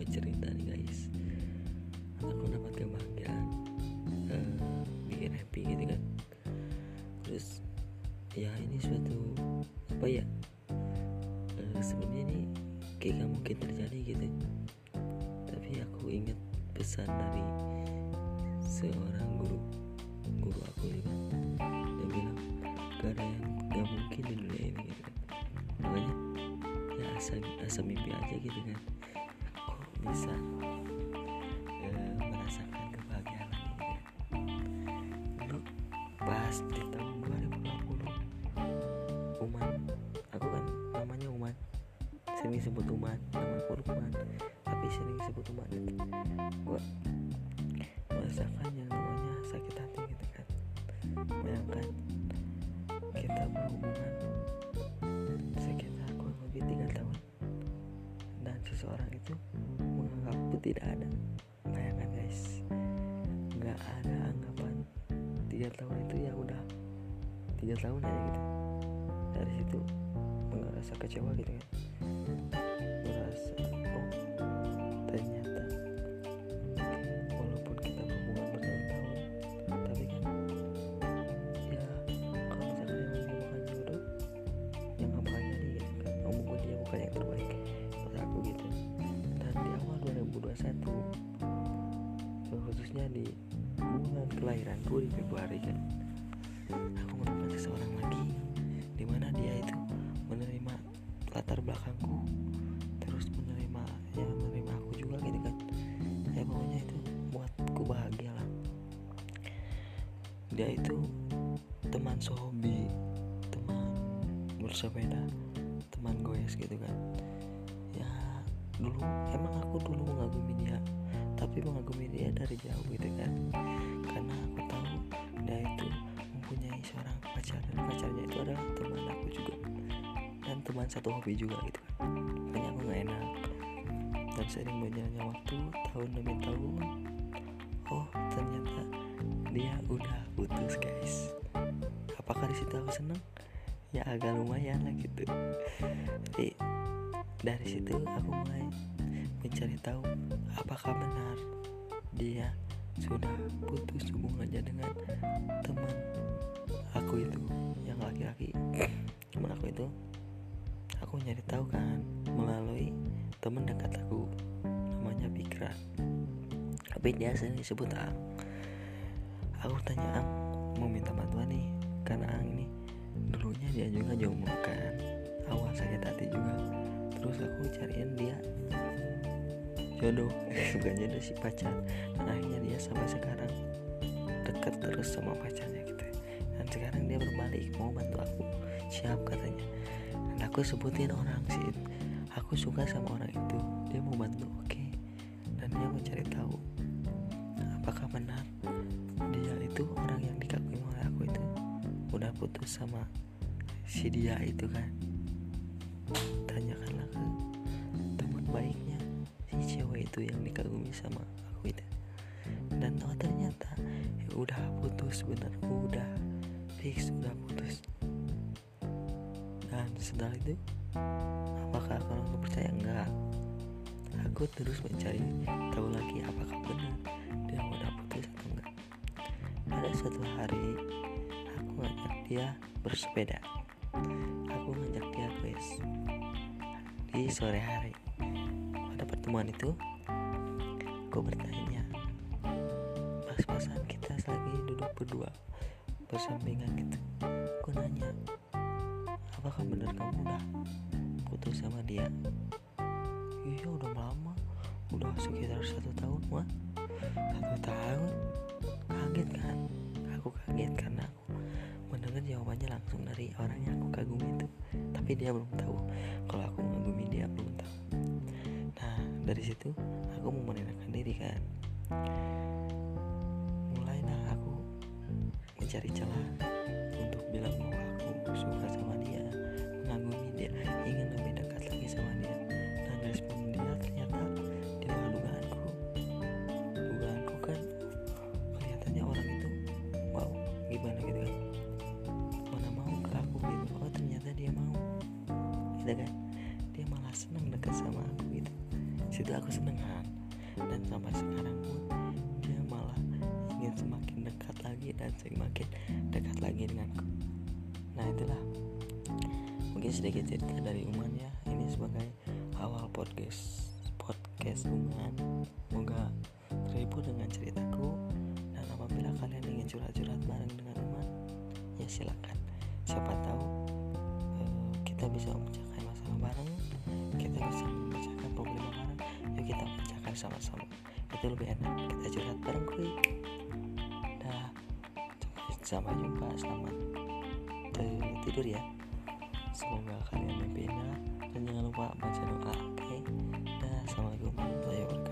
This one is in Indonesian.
mau cerita nih guys. Aku dapat kebahagiaan uh, eh, bikin happy gitu kan. Terus ya ini suatu apa ya eh, uh, sebelumnya ini kayak gak mungkin terjadi gitu. Tapi aku ingat pesan dari seorang guru guru aku kan, dia bilang gak ada yang gak mungkin di dunia ini gitu kan. makanya ya asal asal mimpi aja gitu kan bisa uh, merasakan kebahagiaan kan dulu pas di tahun 2020 Uman aku kan namanya Uman. Sering disebut Uman nama aku Uman. Tapi sering disebut Uman gua merasakan yang namanya sakit hati gitu kan. Bayangkan kita berhubungan sekitar kurang lebih tiga tahun dan seseorang itu tidak ada. Bayangkan guys? Nggak ada anggapan. Tiga tahun itu ya udah. Tiga tahun aja gitu. Dari situ merasa kecewa gitu kan? Merasa 2021 khususnya di bulan kelahiranku di Februari kan. Aku menemukan seseorang lagi di mana dia itu menerima latar belakangku terus menerima ya menerima aku juga gitu kan. Ya pokoknya itu buatku bahagia lah. Dia itu teman sehobi teman bersepeda teman goes gitu kan dulu. Emang aku dulu mengagumi dia tapi mengagumi dia dari jauh gitu kan. Karena aku tahu dia itu mempunyai seorang pacar dan pacarnya itu adalah teman aku juga. Dan teman satu hobi juga gitu kan. Makanya aku gak enak. Dan sering berjalannya waktu tahun demi tahun oh ternyata dia udah putus guys. Apakah di situ aku seneng? Ya agak lumayan lah gitu. Jadi dari situ aku mulai mencari tahu apakah benar dia sudah putus hubungannya dengan teman aku itu yang laki-laki. Teman aku itu aku nyari tahu kan melalui teman dekat aku namanya Pikra tapi dia sering disebut Ang aku tanya Ang mau minta bantuan nih karena Ang ini dulunya dia juga jomblo kan awal sakit hati juga terus aku cariin dia jodoh. Bukan jodoh si pacar. Dan akhirnya dia sampai sekarang dekat terus sama pacarnya gitu. Dan sekarang dia berbalik mau bantu aku. Siap katanya. Dan aku sebutin orang sih. Aku suka sama orang itu. Dia mau bantu oke. Dan dia mencari tahu apakah benar dia itu orang yang dikagumi oleh aku itu udah putus sama si dia itu kan tanyakanlah ke teman baiknya si cewek itu yang dikagumi sama aku itu. Dan oh ternyata ya udah putus bener udah fix udah putus. Dan setelah itu apakah aku percaya? Enggak aku terus mencari tahu lagi apakah benar dia udah putus atau enggak ada suatu hari aku ngajak dia bersepeda guys. Di sore hari pada pertemuan itu aku bertanya pas-pasan kita lagi duduk berdua bersampingan gitu. Aku nanya apakah benar kamu udah putus sama dia? Iya udah lama. Udah sekitar satu tahun mah satu tahun? Kaget kan jawabannya langsung dari orang yang aku kagumi itu. Tapi dia belum tahu. Kalau aku mengagumi dia belum tahu. Nah dari situ aku mau menenangkan diri kan. Mulailah aku mencari celah untuk bilang bahwa aku suka sama dia mengagumi dia. Ingin gitu kan. Dia malah senang dekat sama aku gitu. Situ aku seneng kan. Dan sampai sekarang pun dia malah ingin semakin dekat lagi dan semakin dekat lagi denganku. Nah itulah. Mungkin sedikit cerita dari Uman ya. Ini sebagai awal podcast podcast Uman. Semoga terhibur dengan ceritaku. Dan apabila kalian ingin curhat-curhat bareng dengan Uman ya silakan. Siapa tahu uh, kita bisa bareng kita bisa memecahkan problem bareng yuk kita pecahkan sama-sama. Itu lebih enak. Kita curhat bareng kuy dah. Sampai jumpa. Selamat tidur ya. Semoga kalian mimpi indah dan jangan lupa baca doa oke? Okay? dah. Assalamualaikum warahmatullahi wabarakatuh